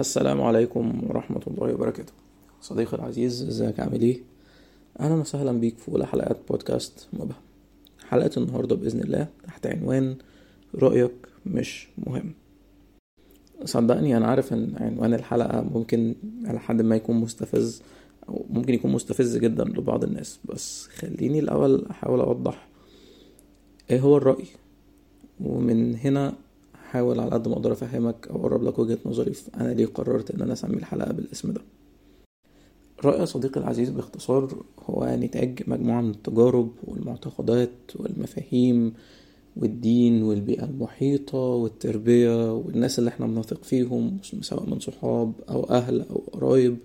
السلام عليكم ورحمة الله وبركاته. صديقي العزيز ازيك؟ عامل إيه؟ أهلا وسهلا بيك في اولى حلقات بودكاست مبهم. حلقة النهاردة بإذن الله تحت عنوان رأيك مش مهم. صدقني أنا عارف إن عنوان الحلقة ممكن على حد ما يكون مستفز أو ممكن يكون مستفز جدا لبعض الناس بس خليني الأول أحاول أوضح إيه هو الرأي. ومن هنا هحاول على قد ما أقدر أفهمك أو أقرب لك وجهة نظري أنا ليه قررت إن أنا أسمي الحلقة بالاسم ده؟ رأي صديقي العزيز باختصار هو نتاج مجموعة من التجارب والمعتقدات والمفاهيم والدين والبيئة المحيطة والتربية والناس اللي إحنا بنثق فيهم سواء من صحاب أو أهل أو قرايب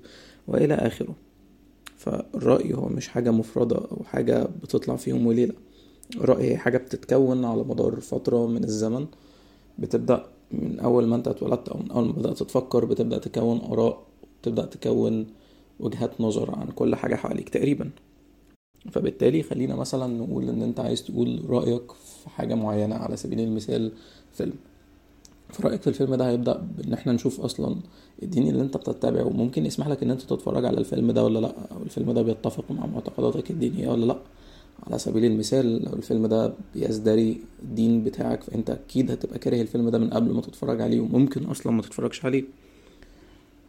وإلى آخره. فالرأي هو مش حاجة مفردة أو حاجة بتطلع في يوم وليلة. الرأي هي حاجة بتتكون على مدار فترة من الزمن. بتبدأ من أول ما أنت اتولدت أو من أول ما بدأت تفكر بتبدأ تكون آراء بتبدأ تكون وجهات نظر عن كل حاجة حواليك تقريبا. فبالتالي خلينا مثلا نقول إن أنت عايز تقول رأيك في حاجة معينة على سبيل المثال فيلم. فرأيك في الفيلم ده هيبدأ بإن إحنا نشوف أصلا الدين اللي أنت بتتبعه. ممكن يسمح لك إن أنت تتفرج على الفيلم ده ولا لأ؟ أو الفيلم ده بيتفق مع معتقداتك الدينية ولا لأ؟ على سبيل المثال لو الفيلم ده بيزدري الدين بتاعك فأنت أكيد هتبقى كاره الفيلم ده من قبل ما تتفرج عليه وممكن أصلا ما تتفرجش عليه.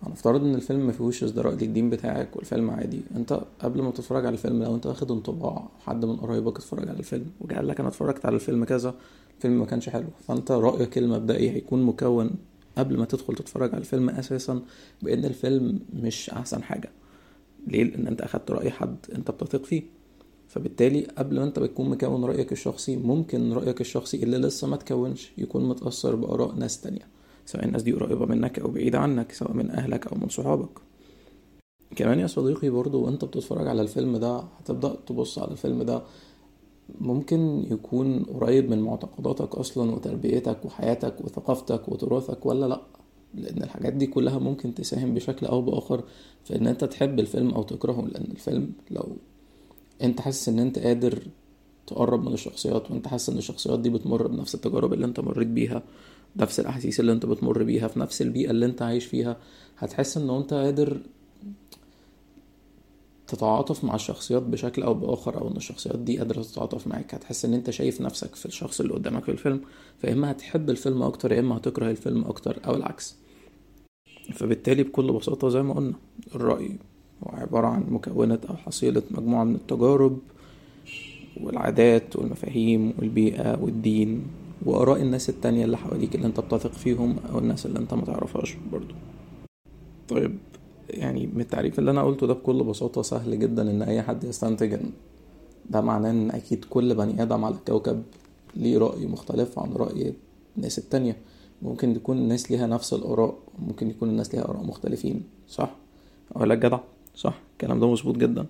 هنفترض إن الفيلم ما فيهوش ازدراء للدين بتاعك والفيلم عادي. أنت قبل ما تتفرج على الفيلم لو أنت واخد انطباع حد من قرايبك اتفرج على الفيلم وجه قال لك أنا اتفرجت على الفيلم كذا الفيلم ما كانش حلو. فأنت رأيك المبدئي هيكون مكون قبل ما تدخل تتفرج على الفيلم أساسا بأن الفيلم مش أحسن حاجة. ليه؟ لأن أنت أخدت رأي حد أنت بتثق فيه. فبالتالي قبل ما انت بتكون مكون رأيك الشخصي ممكن رأيك الشخصي اللي لسه ما تكونش يكون متأثر بآراء ناس تانية سواء الناس دي قريبة منك أو بعيدة عنك سواء من أهلك أو من صحابك. كمان يا صديقي برضو وانت بتتفرج على الفيلم ده هتبدأ تبص على الفيلم ده ممكن يكون قريب من معتقداتك أصلا وتربيتك وحياتك وثقافتك وتراثك ولا لأ؟ لأن الحاجات دي كلها ممكن تساهم بشكل أو بآخر في إن أنت تحب الفيلم أو تكرهه لأن الفيلم لو أنت حاسس إن أنت قادر تقرب من الشخصيات وأنت حاسس إن الشخصيات دي بتمر بنفس التجارب اللي أنت مريت بيها نفس الأحاسيس اللي انت بتمر بيها في نفس البيئة اللي انت عايش فيها هتحس ان انت قادر تتعاطف مع الشخصيات بشكل أو بآخر أو ان الشخصيات دي قادرة تتعاطف معاك. هتحس ان انت شايف نفسك في الشخص اللي قدامك في الفيلم فاما هتحب الفيلم أكتر يا إما هتكره الفيلم أكتر أو العكس. فبالتالي بكل بساطة زي ما قلنا الرأي هو عباره عن مكونات أو حصيلة مجموعة من التجارب والعادات والمفاهيم والبيئة والدين وآراء الناس التانية اللي حواليك اللي أنت بتثق فيهم أو الناس اللي أنت متعرفهاش برضو. طيب يعني من التعريف اللي أنا قلته ده بكل بساطة سهل جدا إن أي حد يستنتج ده معناه إن أكيد كل بني آدم على الكوكب ليه رأي مختلف عن رأي الناس التانية. ممكن تكون الناس ليها نفس الآراء ممكن يكون الناس ليها آراء مختلفين صح؟ لك جدع؟ صح الكلام ده مظبوط جدا.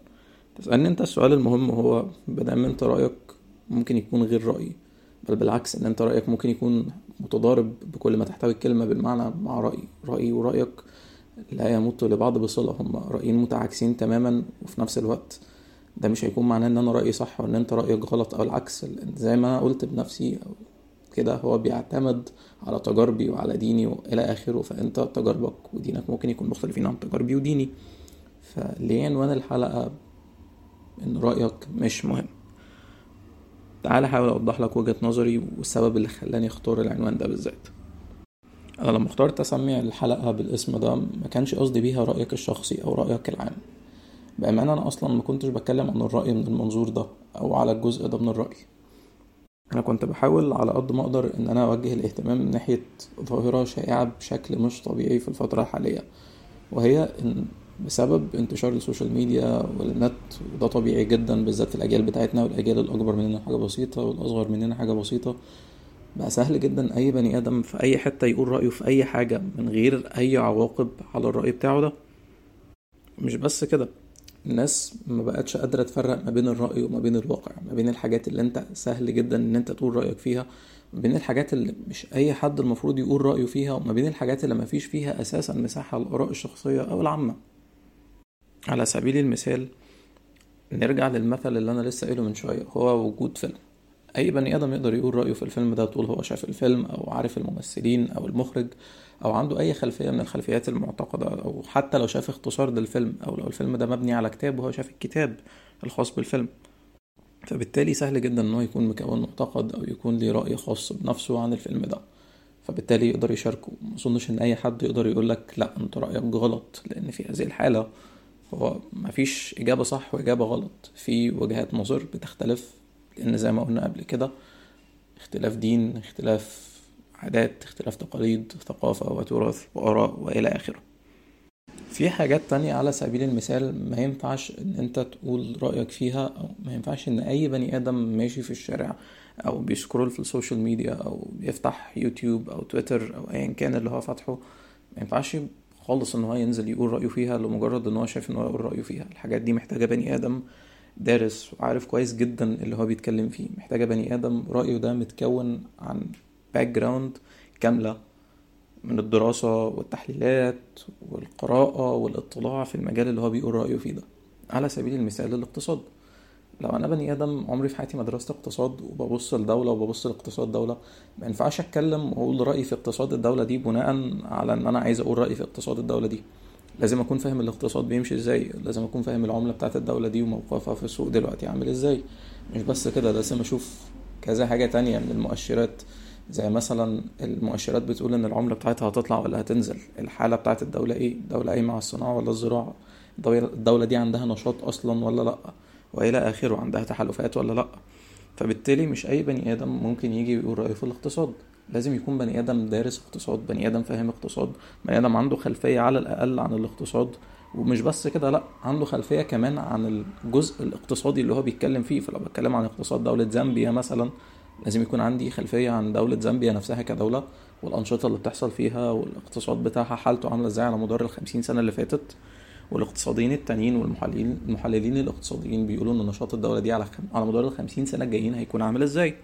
تسألني أنت السؤال المهم هو بدل أنت رأيك ممكن يكون غير رأيي بل بالعكس إن أنت رأيك ممكن يكون متضارب بكل ما تحتوي الكلمة بالمعنى مع رايي رأيي ورأيك لا يمت لبعض بصلة. هم رأيين متعاكسين تماما وفي نفس الوقت ده مش هيكون معناه إن أنا رأيي صح وان أنت رأيك غلط أو العكس. زي ما أنا قلت بنفسي كده هو بيعتمد على تجاربي وعلى ديني وإلى آخره. فأنت تجاربك ودينك ممكن يكون مختلفين عن تجاربي وديني. فليه عنوان الحلقة إن رأيك مش مهم؟ تعال أحاول أوضح لك وجهة نظري والسبب اللي خلاني أختار العنوان ده بالذات. أنا لما اخترت أسمي الحلقة بالاسم ده ما كانش قصدي بيها رأيك الشخصي أو رأيك العام. بأمانة أنا أصلا ما كنتش بتكلم عن الرأي من المنظور ده أو على الجزء ده من الرأي. أنا كنت بحاول على قد ما أقدر إن أنا أوجه الاهتمام من ناحية ظاهرة شائعة بشكل مش طبيعي في الفترة الحالية وهي إن بسبب انتشار ال social media والنت وده طبيعي جدا بالذات في الأجيال بتاعتنا والأجيال الأكبر مننا حاجة بسيطة والأصغر مننا حاجة بسيطة. بقى سهل جدا أي بني آدم في أي حتة يقول رأيه في أي حاجة من غير أي عواقب على الرأي بتاعه ده. مش بس كده الناس ما بقتش قادرة تفرق ما بين الرأي وما بين الواقع ما بين الحاجات اللي أنت سهل جدا إن أنت تقول رأيك فيها ما بين الحاجات اللي مش أي حد المفروض يقول رأيه فيها وما بين الحاجات اللي ما فيش فيها أساسا مساحة للآراء الشخصية أو العامة. على سبيل المثال نرجع للمثل اللي أنا لسه قايله من شوية هو وجود فيلم. أي بني آدم يقدر يقول رأيه في الفيلم ده طول هو شاف الفيلم أو عارف الممثلين أو المخرج أو عنده أي خلفية من الخلفيات المعتقدة أو حتى لو شاف اختصار للفيلم أو لو الفيلم ده مبني على كتاب وهو شاف الكتاب الخاص بالفيلم. فبالتالي سهل جدا إن هو يكون مكون معتقد أو يكون ليه رأي خاص بنفسه عن الفيلم ده. فبالتالي يقدر يشاركه. ما إن أي حد يقدر يقول لك لا أنت رأيك غلط لأن في هذه الحالة هو مفيش إجابة صح وإجابة غلط. في وجهات نظر بتختلف لأن زي ما قلنا قبل كده اختلاف دين اختلاف عادات اختلاف تقاليد ثقافة وتراث وآراء وإلى آخره. في حاجات تانية على سبيل المثال ما ينفعش إن أنت تقول رأيك فيها أو ما ينفعش إن أي بني آدم ماشي في الشارع أو بي scroll في ال social media أو بيفتح يوتيوب أو تويتر أو ايا كان اللي هو فاتحه ما ينفعش خالص إن هو ينزل يقول رأيه فيها لمجرد إن هو شايف إن هو يقول رأيه فيها. الحاجات دي محتاجة بني آدم دارس وعارف كويس جدا اللي هو بيتكلم فيه. محتاجة بني آدم رأيه ده متكون عن background كاملة من الدراسة والتحليلات والقراءة والإطلاع في المجال اللي هو بيقول رأيه فيه ده. على سبيل المثال الاقتصاد. لو أنا بني آدم عمري في حياتي ما درست اقتصاد وببص لدولة وببص لاقتصاد دولة ما ينفعش أتكلم وأقول رأيي في اقتصاد الدولة دي بناء على إن أنا عايز أقول رأيي في اقتصاد الدولة دي. لازم أكون فاهم الاقتصاد بيمشي إزاي لازم أكون فاهم العملة بتاعت الدولة دي وموقفها في السوق دلوقتي عامل إزاي. مش بس كده لازم أشوف كذا حاجة تانية من المؤشرات. زي مثلا المؤشرات بتقول إن العملة بتاعتها هتطلع ولا هتنزل. الحالة بتاعت الدولة إيه؟ الدولة قايمه على الصناعة ولا الزراعة؟ الدولة دي عندها نشاط أصلا ولا لأ؟ وإلى آخره عندها تحالفات ولا لأ. فبالتالي مش أي بني آدم ممكن يجي يقول رأيه في الاقتصاد. لازم يكون بني آدم دارس اقتصاد بني آدم فاهم اقتصاد بني آدم عنده خلفية على الأقل عن الاقتصاد. ومش بس كده لأ عنده خلفية كمان عن الجزء الاقتصادي اللي هو بيتكلم فيه. فلو بتكلم عن اقتصاد دولة زامبيا مثلا لازم يكون عندي خلفية عن دولة زامبيا نفسها كدولة والأنشطة اللي بتحصل فيها والإقتصاد بتاعها حالته عاملة إزاي على مدار الخمسين سنة اللي فاتت. والاقتصاديين التانيين والمحللين المحللين الاقتصاديين بيقولوا إن نشاط الدولة دي على خم... على مدار الخمسين سنة الجايين هيكون عامل إزاي.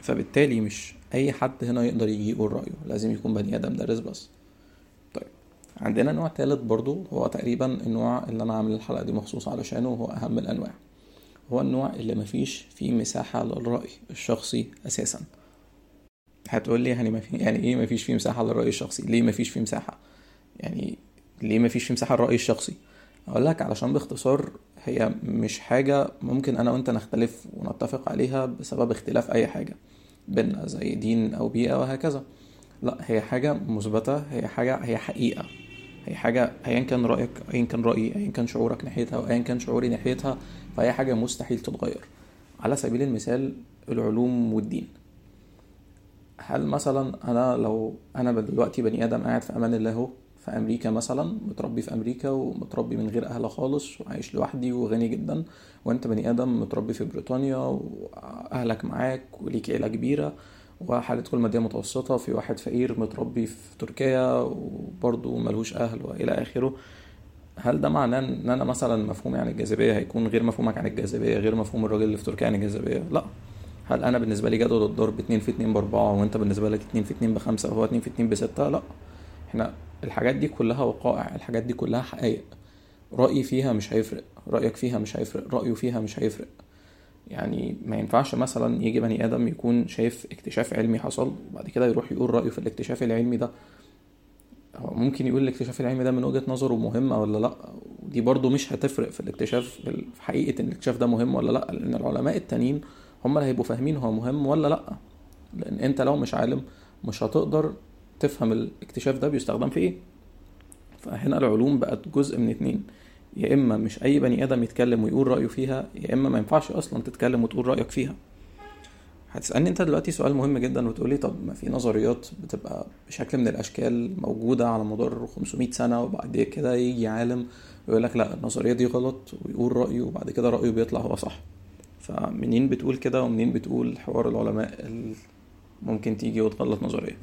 فبالتالي مش أي حد هنا يقدر يجي يقول رأيه. لازم يكون بني آدم دارس بس. طيب عندنا نوع تالت برضو هو تقريبا النوع اللي أنا عامل الحلقة دي مخصوص علشانه وهو أهم الأنواع. هو النوع اللي مفيش فيه مساحة للرأي الشخصي أساسا. هتقول لي يعني ما في يعني إيه مفيش فيه مساحة للرأي الشخصي؟ ليه مفيش فيه مساحة؟ يعني ليه مفيش مساحة للراي الشخصي؟ أقول لك علشان باختصار هي مش حاجة ممكن أنا وأنت نختلف ونتفق عليها بسبب اختلاف أي حاجة بينا زي دين أو بيئة وهكذا. لا هي حاجة مثبتة هي حاجة هي حقيقة. هي حاجة ايا كان رأيك ايا كان رأيي ايا كان شعورك ناحيتها أو ايا كان شعوري ناحيتها فهي حاجة مستحيل تتغير. على سبيل المثال العلوم والدين. هل مثلا أنا لو أنا دلوقتي بني آدم قاعد في أمان الله في أمريكا مثلا متربي في أمريكا ومتربي من غير أهل خالص وعايش لوحدي وغني جدا. وأنت بني آدم متربي في بريطانيا وأهلك معاك وليك عيلة كبيرة وحالتكم الماديه متوسطة. في واحد فقير متربي في تركيا وبرضه ملهوش أهل وإلى آخره. هل ده معناه إن أنا مثلا مفهومي عن الجاذبية هيكون غير مفهومك عن الجاذبية غير مفهوم الراجل اللي في تركيا عن الجاذبية؟ لا. هل أنا بالنسبة لي جدول الضرب 2 في 2 ب 4 وأنت بالنسبة لك 2 في 2 ب 5 وهو 2 في 2 ب 6 لا. إحنا الحاجات دي كلها وقائع الحاجات دي كلها حقائق. رأيي فيها مش هيفرق. رأيك فيها مش هيفرق. رأيه فيها مش هيفرق. يعني ما ينفعش مثلا يجي بني آدم يكون شايف اكتشاف علمي حصل وبعد كده يروح يقول رأيه في الاكتشاف العلمي ده. هو ممكن يقول الاكتشاف العلمي ده من وجهة نظره مهمة ولا لأ؟ ودي برضو مش هتفرق في الاكتشاف في حقيقة إن الاكتشاف ده مهم ولا لأ لأن العلماء التانيين هم اللي هيبقوا فاهمين هو مهم ولا لأ. لأن أنت لو مش عالم مش هتقدر تفهم الاكتشاف ده بيستخدم في إيه. فهنا العلوم بقت جزء من اتنين. يا إما مش أي بني آدم يتكلم ويقول رأيه فيها يا إما ما ينفعش أصلا تتكلم وتقول رأيك فيها. هتسألني أنت دلوقتي سؤال مهم جدا وتقولي طب ما في نظريات بتبقى بشكل من الأشكال موجودة على مدار 500 سنة وبعد كده يجي عالم ويقول لك لا النظرية دي غلط ويقول رأيه وبعد كده رأيه بيطلع هو صح. فمنين بتقول كده ومنين بتقول حوار العلماء ممكن تيجي وتغلط نظرية؟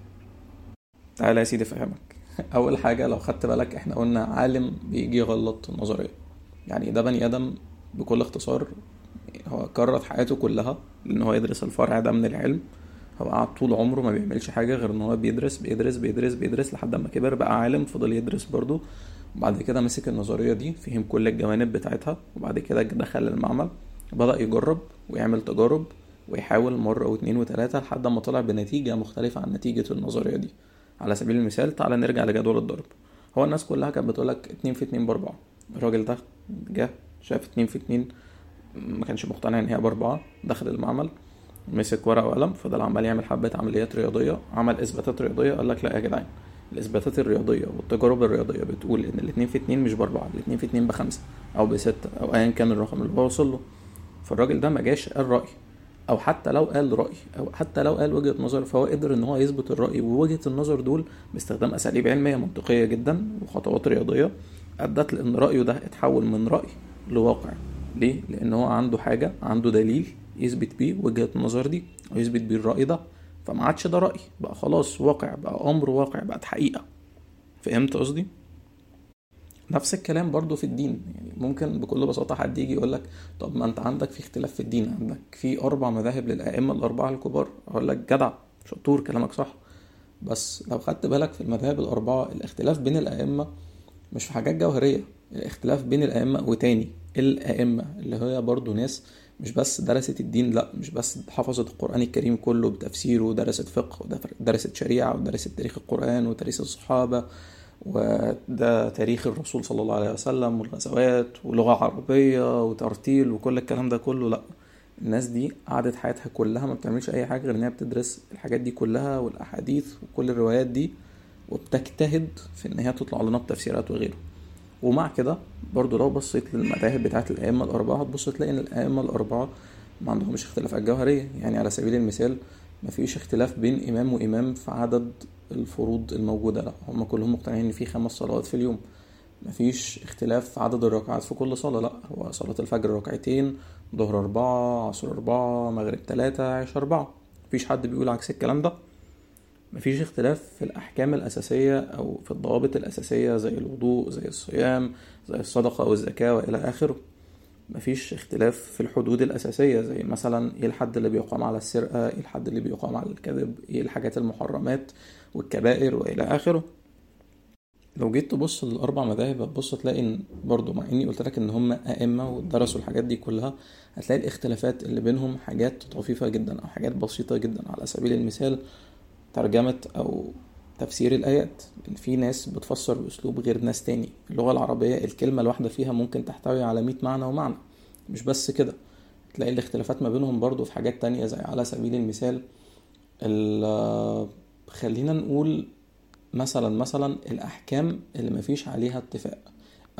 تعالى يا سيدي أفهمك. أول حاجة لو خدت بالك إحنا قلنا عالم بيجي يغلط نظرية. يعني ده بني آدم بكل اختصار هو كرر حياته كلها إن هو يدرس الفرع ده من العلم. هو قعد طول عمره ما بيعملش حاجة غير إن هو بيدرس بيدرس بيدرس بيدرس لحد ما كبر بقى عالم فضل يدرس برضه. وبعد كده مسك النظرية دي فهم كل الجوانب بتاعتها وبعد كده دخل المعمل بدأ يجرب ويعمل تجارب ويحاول مرة واتنين وتلاتة لحد ما طلع بنتيجة مختلفة عن نتيجة النظرية دي. على سبيل المثال تعالى نرجع لجدول الضرب. هو الناس كلها كانت بتقولك اتنين في اتنين بأربعة. الراجل ده جه شاف اتنين في اتنين ما كانش مقتنع إن هي بأربعة دخل المعمل مسك ورقة وقلم فضل عمال يعمل حبة عمليات رياضية عمل إثباتات رياضية قال لك لا يا جدعان الإثباتات الرياضية والتجارب الرياضية بتقول إن الاتنين في اتنين مش بأربعة الاتنين في اتنين بخمسة أو بستة أو أيا كان الرقم اللي هو وصل له. فالراجل ده ما جاش قال رأي. أو حتى لو قال رأي أو حتى لو قال وجهة نظر فهو قدر إن هو يثبت الرأي ووجهة النظر دول باستخدام أساليب علمية منطقية جدا وخطوات رياضية أدت لأن رأيه ده اتحول من رأي لواقع ليه؟ لأن هو عنده حاجة عنده دليل يثبت بيه وجهة النظر دي ويثبت بيه الرأي ده فما عادش ده رأي بقى خلاص واقع بقى أمر واقع بقت حقيقة فهمت قصدي؟ نفس الكلام برضو في الدين. يعني ممكن بكل بساطة حد يجي يقول لك طب ما انت عندك في اختلاف في الدين. عندك في أربع مذاهب للأئمة الأربعة الكبار. أقول لك جدع شطور كلامك صح. بس لو خدت بالك في المذاهب الأربعة الاختلاف بين الأئمة مش في حاجات جوهرية. الاختلاف بين الأئمة وتاني الأئمة اللي هي برضو ناس مش بس درست الدين لا مش بس حفظت القرآن الكريم كله بتفسيره ودرست فقه ودرست شريعة ودرست تاريخ القرآن وتاريخ الصحابة. وده تاريخ الرسول صلى الله عليه وسلم والغزوات ولغة عربية وترتيل وكل الكلام ده كله. لا الناس دي قعدت حياتها كلها ما بتعملش أي حاجة غير إنها بتدرس الحاجات دي كلها والأحاديث وكل الروايات دي وبتجتهد في إن هي تطلع لنا بتفسيرات وغيره. ومع كده برضو لو بصيت للمذاهب بتاعت الأئمة الأربعة هتبص تلاقي إن الأئمة الأربعة ما عندهمش اختلافات جوهرية يعني على سبيل المثال مفيش اختلاف بين إمام وإمام في عدد الفروض الموجودة. لا هم كلهم مقتنعين إن في خمس صلوات في اليوم. مفيش اختلاف في عدد الركعات في كل صلاة. لا هو صلاة الفجر ركعتين ظهر أربعة عصر أربعة مغرب تلاتة عشاء أربعة. مفيش حد بيقول عكس الكلام ده. مفيش اختلاف في الأحكام الأساسية أو في الضوابط الأساسية زي الوضوء زي الصيام زي الصدقة والزكاة وإلى آخره. مفيش اختلاف في الحدود الأساسية زي مثلا إيه الحد اللي بيقام على السرقة إيه الحد اللي بيقام على الكذب إيه الحاجات المحرمات والكبائر وإلى آخره. لو جيت تبص للأربع مذاهب هتبص تلاقي إن برضه مع إني قلت لك إن هم أئمة ودرسوا الحاجات دي كلها هتلاقي الاختلافات اللي بينهم حاجات طفيفة جدا أو حاجات بسيطة جدا. على سبيل المثال ترجمة أو تفسير الآيات. في ناس بتفسر بأسلوب غير ناس تاني. اللغة العربية الكلمة الواحدة فيها ممكن تحتوي على مئة معنى ومعنى. مش بس كده. تلاقي الاختلافات ما بينهم برضو في حاجات تانية زي على سبيل المثال خلينا نقول مثلا مثلا الأحكام اللي مفيش عليها اتفاق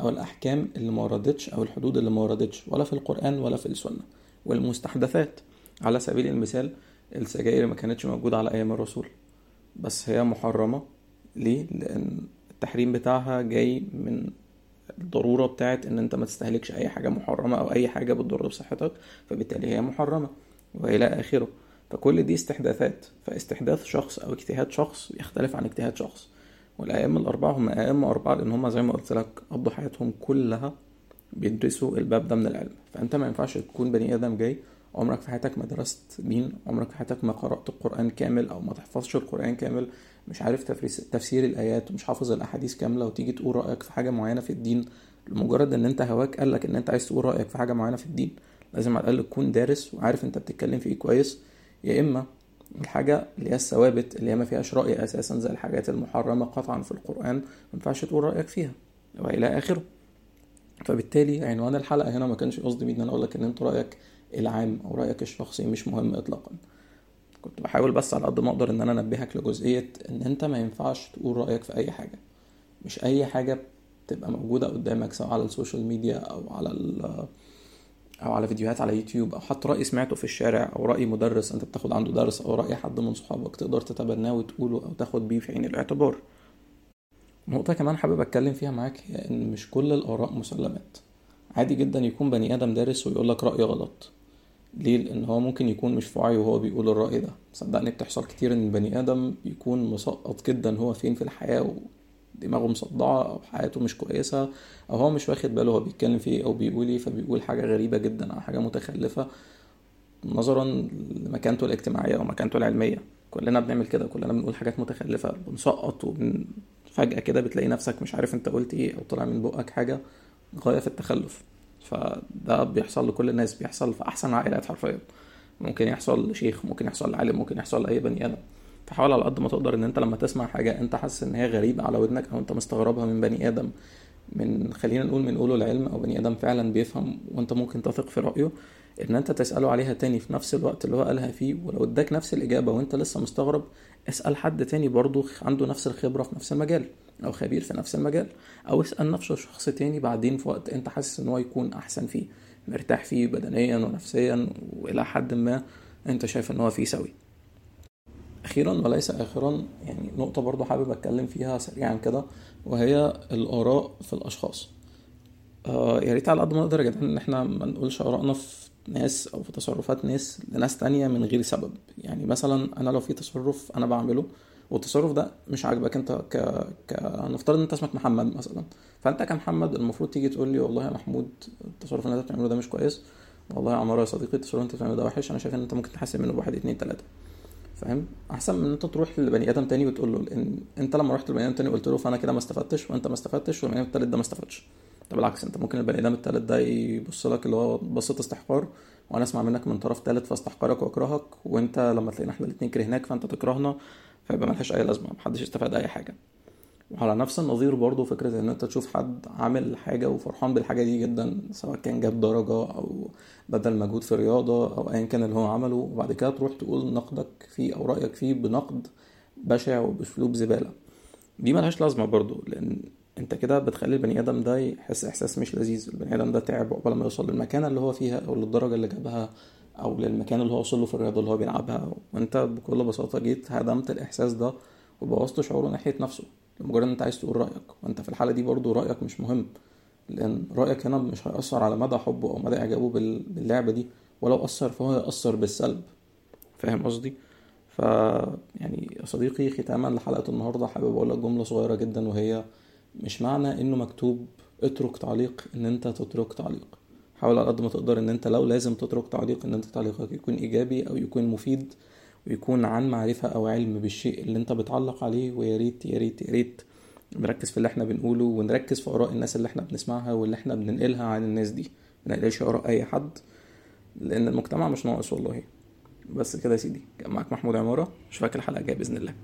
أو الأحكام اللي ما وردتش أو الحدود اللي ما وردتش ولا في القرآن ولا في السنة. والمستحدثات. على سبيل المثال السجاير ما كانتش موجودة على أيام الرسول. بس هي محرمة. ليه؟ لأن التحريم بتاعها جاي من الضرورة بتاعت إن أنت ما تستهلكش أي حاجة محرمة أو أي حاجة بتضر بصحتك فبالتالي هي محرمة وإلى آخره. فكل دي استحداثات. فاستحداث شخص أو اجتهاد شخص يختلف عن اجتهاد شخص. والأئمة الأربعة هم أئمة أربعة لأن هم زي ما قلت لك قضوا حياتهم كلها بيدرسوا الباب ده من العلم. فأنت ما ينفعش تكون بني آدم جاي عمرك في حياتك ما درست دين عمرك في حياتك ما قرأت القرآن كامل أو ما تحفظش القرآن كامل؟ مش عارف تفسير الآيات ومش حافظ الأحاديث كاملة وتيجي تقول رأيك في حاجة معينة في الدين؟ لمجرد إن أنت هواك قالك إن أنت عايز تقول رأيك في حاجة معينة في الدين لازم على الأقل تكون دارس وعارف أنت بتتكلم في إيه كويس. يا إما الحاجة اللي هي الثوابت اللي هي ما فيهاش رأي أساسا زي الحاجات المحرمة قطعا في القرآن ما ينفعش تقول رأيك فيها وإلى آخره. فبالتالي عنوان الحلقة هنا ما كانش قصدي إن أنا أقول لك إن أنت رأيك العام أو رأيك الشخصي مش مهم اطلاقا. كنت بحاول بس على قد ما أقدر إن أنا أنبهك لجزئية إن أنت ما ينفعش تقول رأيك في أي حاجة. مش أي حاجة تبقى موجودة قدامك سواء على ال social media أو على أو على فيديوهات على يوتيوب أو حتى رأي سمعته في الشارع أو رأي مدرس أنت بتاخد عنده درس أو رأي حد من صحابك تقدر تتبناه وتقوله أو تاخد بيه في عين الاعتبار. نقطة كمان حابب أتكلم فيها معاك هي إن مش كل الآراء مسلمات. عادي جدا يكون بني آدم دارس ويقول لك رأي غلط. ليه؟ لأن هو ممكن يكون مش في وعي وهو بيقول الرأي ده. صدقني بتحصل كتير إن البني آدم يكون مسقط جدا هو فين في الحياة ودماغه مصدعة أو حياته مش كويسة أو هو مش واخد باله هو بيتكلم في إيه أو بيقول إيه فبيقول حاجة غريبة جدا أو حاجة متخلفة. نظرا لمكانته الاجتماعية أو مكانته العلمية. كلنا بنعمل كده كلنا بنقول حاجات متخلفة. بنسقط وفجاه كده بتلاقي نفسك مش عارف أنت قلت إيه أو طلع من بقك حاجة غاية في التخلف. فده بيحصل لكل الناس بيحصل في أحسن العائلات حرفيا. ممكن يحصل لشيخ ممكن يحصل لعالم ممكن يحصل لأي بني آدم. فحاول على قد ما تقدر إن أنت لما تسمع حاجة أنت حاسس إن هي غريبة على ودنك أو أنت مستغربها من بني آدم من خلينا نقول من قوله العلم أو بني آدم فعلا بيفهم وأنت ممكن تثق في رأيه إن أنت تسأله عليها تاني في نفس الوقت اللي هو قالها فيه. ولو اداك نفس الإجابة وأنت لسه مستغرب اسأل حد تاني برضه عنده نفس الخبرة في نفس المجال. أو خبير في نفس المجال أو اسأل نفس شخص تاني بعدين في وقت أنت حاسس إن هو يكون أحسن فيه مرتاح فيه بدنيا ونفسيا وإلى حد ما أنت شايف إن هو فيه سوي. أخيرا وليس اخرا يعني نقطة برضو حابب أتكلم فيها سريعا كده وهي الآراء في الأشخاص. آه يا ريت على قد ما نقدر جدعان إن إحنا ما نقولش آرائنا في ناس أو في تصرفات ناس لناس تانية من غير سبب. يعني مثلا أنا لو في تصرف أنا بعمله والتصرف ده مش عاجبك انت ك ك نفترض إن انت اسمك محمد مثلا. فأنت كمحمد المفروض تيجي تقول لي والله يا محمود التصرف اللي انت بتعمله ده مش كويس. والله يا عمار يا صديقي التصرف اللي انت بتعمله ده وحش. أنا شايف إن أنت ممكن تحسن منه بواحد اتنين تلاتة. فاهم؟ أحسن من إن أنت تروح لبني آدم تاني وتقول له لأن أنت لما رحت لبني آدم تاني قلت له فأنا كده ما استفدتش وأنت ما استفدتش والبني آدم التالت ده ما استفدش. طب بالعكس انت ممكن البني آدم التالت ده يبص لك اللي هو بصة استحقار وأنا أسمع منك من طرف تالت فاستحقرك وأكرهك وأنت لما تلاقينا إحنا الاتنين كرهناك فأنت تكرهنا فيبقى ملهاش أي لازمة محدش استفاد أي حاجة. وعلى نفس النظير برضو فكرة إن أنت تشوف حد عامل حاجة وفرحان بالحاجة دي جدا سواء كان جاب درجة أو بدل مجهود في رياضة أو ايا كان اللي هو عمله وبعد كده تروح تقول نقدك فيه أو رأيك فيه بنقد بشع وبأسلوب زبالة. دي ملهاش لازمة برضو لأن انت كده بتخلي البني آدم ده يحس إحساس مش لذيذ. البني آدم ده تعب عقبال ما يوصل للمكانة اللي هو فيها أو للدرجة اللي جابها أو للمكان اللي هو وصل له في الرياضة اللي هو بيلعبها. وأنت بكل بساطة جيت هدمت الإحساس ده وبوظت شعوره ناحية نفسه. لمجرد إن أنت عايز تقول رأيك. وأنت في الحالة دي برضو رأيك مش مهم لأن رأيك هنا مش هيأثر على مدى حبه أو مدى إعجابه باللعبة دي. ولو أثر فهو هيأثر بالسلب. فاهم قصدي؟ ف يعني يا صديقي ختاما لحلقة النهارده حابب أقول لك جملة صغيرة جدا وهي مش معنى إنه مكتوب اترك تعليق إن أنت تترك تعليق. حاول على قد ما تقدر إن أنت لو لازم تترك تعليق إن أنت تعليقك يكون إيجابي أو يكون مفيد ويكون عن معرفة أو علم بالشيء اللي أنت بتعلق عليه ويا ريت يا ريت يا ريت نركز في اللي إحنا بنقوله ونركز في آراء الناس اللي إحنا بنسمعها واللي إحنا بننقلها عن الناس دي. ما نقلش آراء أي حد لأن المجتمع مش ناقص والله. بس كده يا سيدي. كان معاك محمود عمارة أشوفك الحلقة الجاية بإذن الله.